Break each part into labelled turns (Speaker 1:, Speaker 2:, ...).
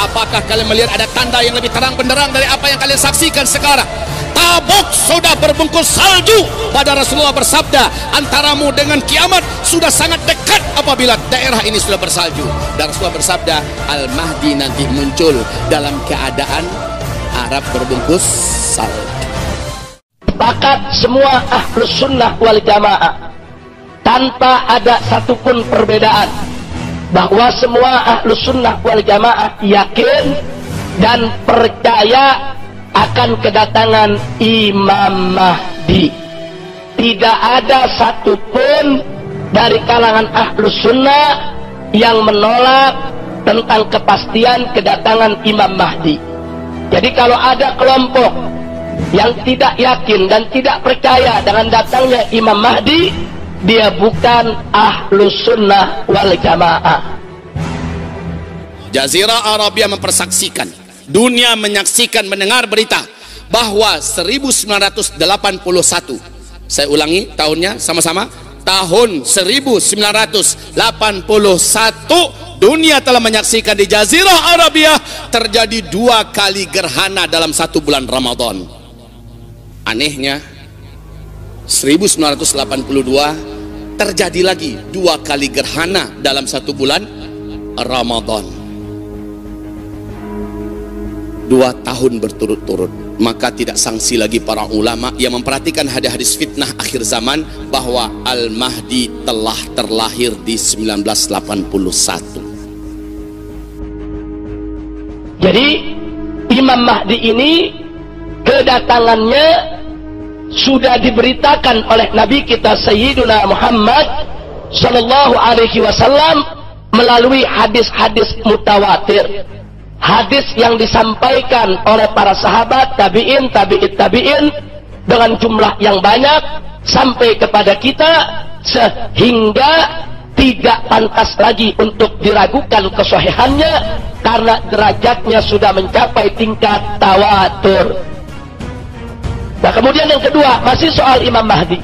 Speaker 1: apakah kalian melihat ada tanda yang lebih terang benderang dari apa yang kalian saksikan sekarang? Tabuk sudah berbungkus salju pada Rasulullah bersabda antaramu dengan kiamat sudah sangat dekat apabila daerah ini sudah bersalju. Dan Rasulullah bersabda Al-Mahdi nanti muncul dalam keadaan Arab berbungkus salju.
Speaker 2: Sepakat semua ahlus sunnah wal jamaah. Tanpa ada satupun perbedaan bahwa semua ahlus sunnah wal jamaah yakin dan percaya akan kedatangan Imam Mahdi. Tidak ada satupun dari kalangan ahlus sunnah yang menolak tentang kepastian kedatangan Imam Mahdi. Jadi kalau ada kelompok yang tidak yakin dan tidak percaya dengan datangnya Imam Mahdi dia bukan ahlus sunnah wal jamaah.
Speaker 1: Jazirah Arabia mempersaksikan dunia menyaksikan mendengar berita bahwa 1981 saya ulangi tahunnya sama-sama tahun 1981 dunia telah menyaksikan di Jazirah Arabia terjadi dua kali gerhana dalam satu bulan Ramadan. Anehnya 1982 terjadi lagi dua kali gerhana dalam satu bulan Ramadan. Dua tahun berturut-turut. Maka tidak sanksi lagi para ulama yang memperhatikan hadis-hadis fitnah akhir zaman bahwa Al-Mahdi telah terlahir di 1981
Speaker 2: jadi Imam Mahdi ini kedatangannya sudah diberitakan oleh Nabi kita Sayyiduna Muhammad sallallahu alaihi wasallam melalui hadis-hadis mutawatir. Hadis yang disampaikan oleh para sahabat, tabi'in, tabi'it, tabi'in dengan jumlah yang banyak sampai kepada kita sehingga tidak pantas lagi untuk diragukan kesohihannya karena derajatnya sudah mencapai tingkat tawatur. Nah kemudian yang kedua masih soal Imam Mahdi.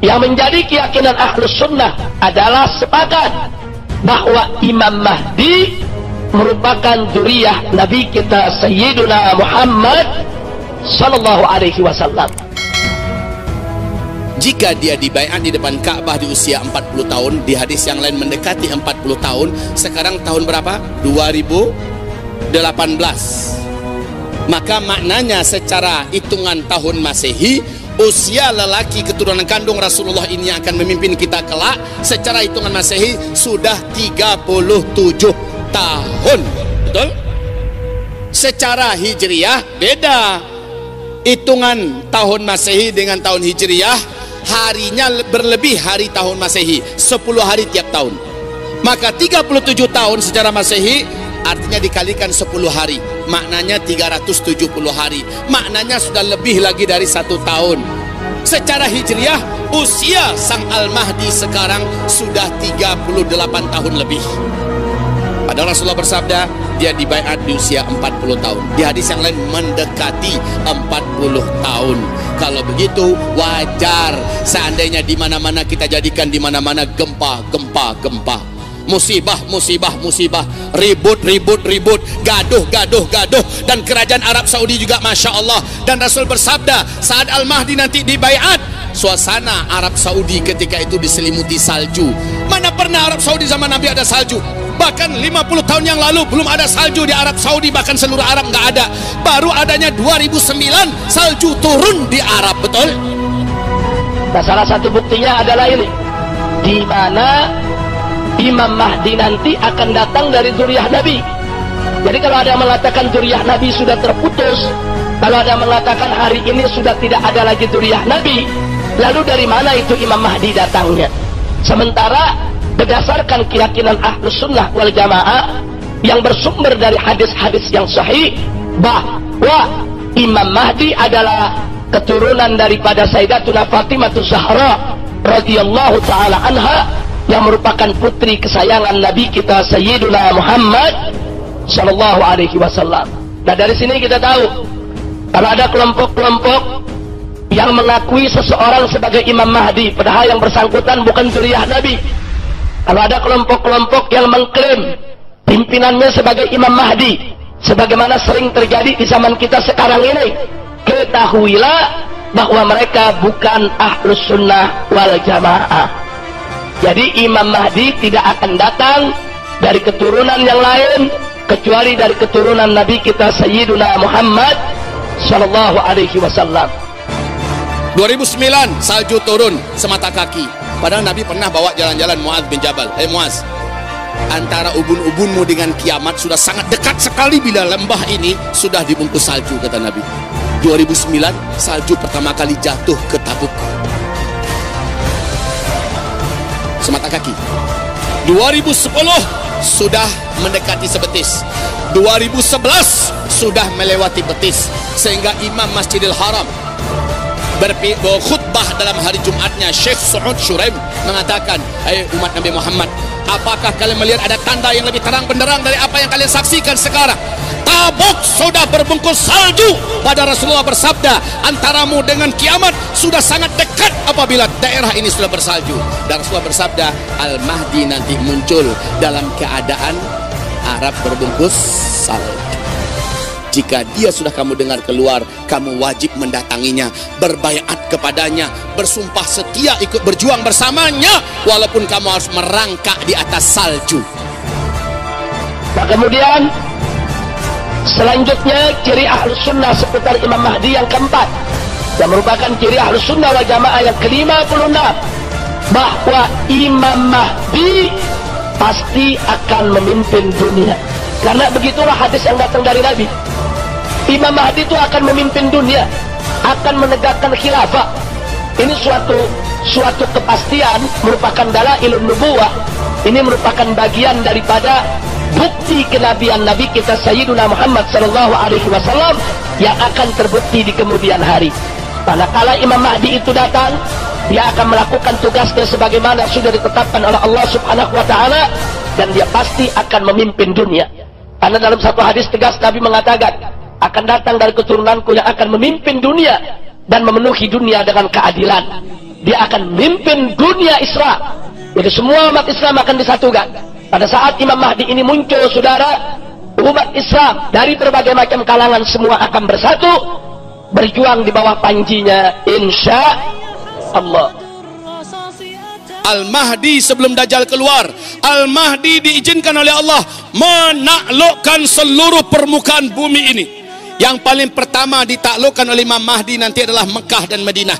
Speaker 2: Yang menjadi keyakinan ahlus sunnah adalah sepakat bahwa Imam Mahdi merupakan zuriyah Nabi kita Sayyiduna Muhammad Sallallahu Alaihi Wasallam.
Speaker 1: Jika dia dibayar di depan Ka'bah di usia 40 tahun, di hadis yang lain mendekati 40 tahun, sekarang tahun berapa? 2018 maka maknanya secara hitungan tahun masehi usia lelaki keturunan kandung Rasulullah ini akan memimpin kita kelak. Secara hitungan masehi sudah 37 tahun. Betul? secara hijriah beda. Hitungan tahun masehi dengan tahun hijriah harinya berlebih hari tahun masehi 10 hari tiap tahun. Maka 37 tahun secara masehi artinya dikalikan 10 hari maknanya 370 hari. Maknanya sudah lebih lagi dari satu tahun. Secara hijriah usia sang Al-Mahdi sekarang sudah 38 tahun lebih. Pada Rasulullah bersabda dia dibayar di usia 40 tahun. Di hadis yang lain mendekati 40 tahun. Kalau begitu wajar. Seandainya di mana-mana kita jadikan di mana-mana gempa gempa gempa musibah musibah musibah. Ribut ribut ribut. Gaduh gaduh gaduh. Dan kerajaan Arab Saudi juga Masya Allah. Dan Rasul bersabda saat Al-Mahdi nanti dibayat suasana Arab Saudi ketika itu diselimuti salju. Mana pernah Arab Saudi zaman Nabi ada salju? Bahkan 50 tahun yang lalu belum ada salju di Arab Saudi. Bahkan seluruh Arab nggak ada. Baru adanya 2009 salju turun di Arab betul?
Speaker 2: Nah salah satu buktinya adalah ini. Di mana Imam Mahdi nanti akan datang dari zuriyah Nabi. Jadi kalau ada yang mengatakan zuriyah Nabi sudah terputus, kalau ada yang mengatakan hari ini sudah tidak ada lagi zuriyah Nabi, lalu dari mana itu Imam Mahdi datangnya? Sementara berdasarkan keyakinan ahlus sunnah wal jamaah yang bersumber dari hadis-hadis yang sahih bahwa Imam Mahdi adalah keturunan daripada Sayyidatuna Fatimah Zahra radhiyallahu taala anha yang merupakan putri kesayangan Nabi kita Sayyiduna Muhammad Sallallahu Alaihi Wasallam. Nah dari sini kita tahu kalau ada kelompok-kelompok yang mengakui seseorang sebagai Imam Mahdi, padahal yang bersangkutan bukan zuriyah Nabi. Kalau ada kelompok-kelompok yang mengklaim pimpinannya sebagai Imam Mahdi sebagaimana sering terjadi di zaman kita sekarang ini ketahuilah bahwa mereka bukan ahlus sunnah wal jamaah jadi Imam Mahdi tidak akan datang dari keturunan yang lain kecuali dari keturunan Nabi kita Sayyiduna Muhammad Sallallahu Alaihi Wasallam.
Speaker 1: 2009 salju turun semata kaki. Padahal Nabi pernah bawa jalan-jalan Muaz bin Jabal. Eh hey, Muaz antara ubun-ubunmu dengan kiamat sudah sangat dekat sekali bila lembah ini sudah dibungkus salju kata Nabi. 2009 salju pertama kali jatuh ke Tabuk semata kaki. 2010 sudah mendekati sebetis. 2011 sudah melewati betis. Sehingga imam Masjidil Haram berkhutbah dalam hari Jumatnya Syekh Su'ud Shuraim mengatakan hai umat Nabi Muhammad apakah kalian melihat ada tanda yang lebih terang benderang dari apa yang kalian saksikan sekarang? Tabuk sudah berbungkus salju pada Rasulullah bersabda antaramu dengan kiamat sudah sangat dekat apabila daerah ini sudah bersalju. Dan Rasulullah bersabda Al-Mahdi nanti muncul dalam keadaan Arab berbungkus salju jika dia sudah kamu dengar keluar, kamu wajib mendatanginya, berbaiat kepadanya, bersumpah setia ikut berjuang bersamanya, walaupun kamu harus merangkak di atas salju.
Speaker 2: Nah, kemudian selanjutnya ciri ahlus sunnah seputar Imam Mahdi yang keempat yang merupakan ciri ahlus sunnah wal jamaah yang kelima puluh enam bahwa Imam Mahdi pasti akan memimpin dunia. Karena begitulah hadis yang datang dari Nabi Imam Mahdi itu akan memimpin dunia akan menegakkan khilafah ini suatu suatu kepastian merupakan ilmu nubuah ini merupakan bagian daripada bukti kenabian Nabi kita Sayyiduna Muhammad sallallahu alaihi wasallam yang akan terbukti di kemudian hari. Manakala Imam Mahdi itu datang, dia akan melakukan tugasnya sebagaimana sudah ditetapkan oleh Allah Subhanahu wa taala dan dia pasti akan memimpin dunia. Karena dalam satu hadis tegas Nabi mengatakan, akan datang dari keturunanku yang akan memimpin dunia dan memenuhi dunia dengan keadilan. Dia akan memimpin dunia Islam. Jadi semua umat Islam akan disatukan. Pada saat Imam Mahdi ini muncul, saudara, umat Islam dari berbagai macam kalangan semua akan bersatu, berjuang di bawah panjinya, insya Allah.
Speaker 1: Al-Mahdi sebelum Dajjal keluar Al-Mahdi diizinkan oleh Allah menaklukkan seluruh permukaan bumi ini yang paling pertama ditaklukkan oleh Imam Mahdi nanti adalah Mekah dan Madinah.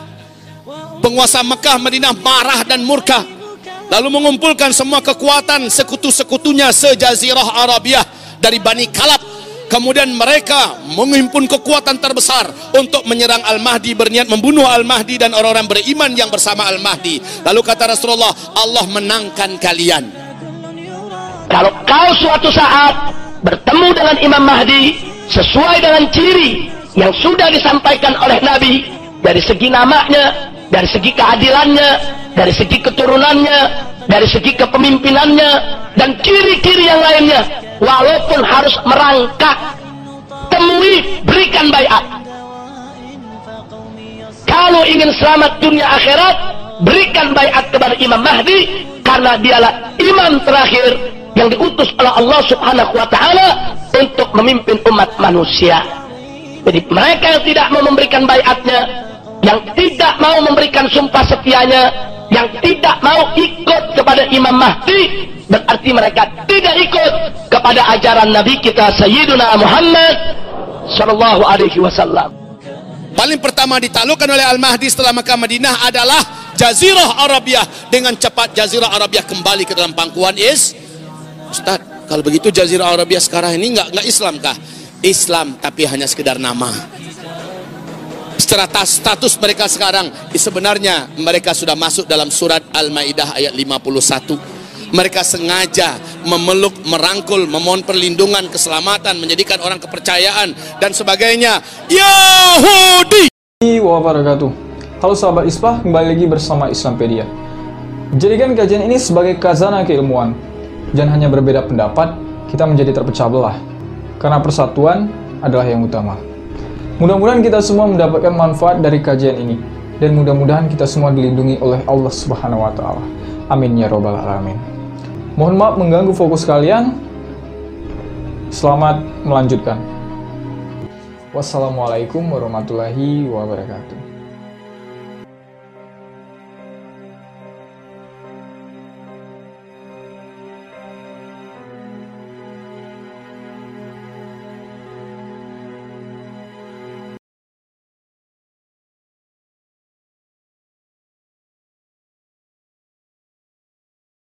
Speaker 1: Penguasa Mekah, Madinah marah dan murka. Lalu mengumpulkan semua kekuatan sekutu-sekutunya sejazirah Arabiah dari Bani Kalab. Kemudian mereka menghimpun kekuatan terbesar untuk menyerang Al-Mahdi berniat membunuh Al-Mahdi dan orang-orang beriman yang bersama Al-Mahdi. Lalu kata Rasulullah, Allah menangkan kalian.
Speaker 2: Kalau kau suatu saat bertemu dengan Imam Mahdi, sesuai dengan ciri yang sudah disampaikan oleh Nabi dari segi namanya, dari segi keadilannya, dari segi keturunannya, dari segi kepemimpinannya, dan ciri-ciri yang lainnya. Walaupun harus merangkak, temui, berikan bayat. Kalau ingin selamat dunia akhirat, berikan bayat kepada Imam Mahdi, karena dialah imam terakhir yang diutus oleh Allah Subhanahu wa taala untuk memimpin umat manusia. Jadi mereka yang tidak mau memberikan bayatnya, yang tidak mau memberikan sumpah setianya, yang tidak mau ikut kepada Imam Mahdi, berarti mereka tidak ikut kepada ajaran Nabi kita Sayyiduna Muhammad sallallahu alaihi wasallam.
Speaker 1: Paling pertama ditaklukkan oleh Al-Mahdi setelah Mekah Madinah adalah Jazirah Arabiah dengan cepat Jazirah Arabiah kembali ke dalam pangkuan is Ustaz, kalau begitu Jazirah Arabia sekarang ini nggak nggak Islam kah? Islam tapi hanya sekedar nama. Secara status mereka sekarang sebenarnya mereka sudah masuk dalam surat Al-Maidah ayat 51. Mereka sengaja memeluk, merangkul, memohon perlindungan, keselamatan, menjadikan orang kepercayaan dan sebagainya. Yahudi.
Speaker 3: Wabarakatuh. Halo sahabat Islah, kembali lagi bersama Islampedia. Jadikan kajian ini sebagai kazana keilmuan Jangan hanya berbeda pendapat, kita menjadi terpecah belah. Karena persatuan adalah yang utama. Mudah-mudahan kita semua mendapatkan manfaat dari kajian ini. Dan mudah-mudahan kita semua dilindungi oleh Allah Subhanahu wa taala. Amin ya robbal alamin. Mohon maaf mengganggu fokus kalian. Selamat melanjutkan. Wassalamualaikum warahmatullahi wabarakatuh.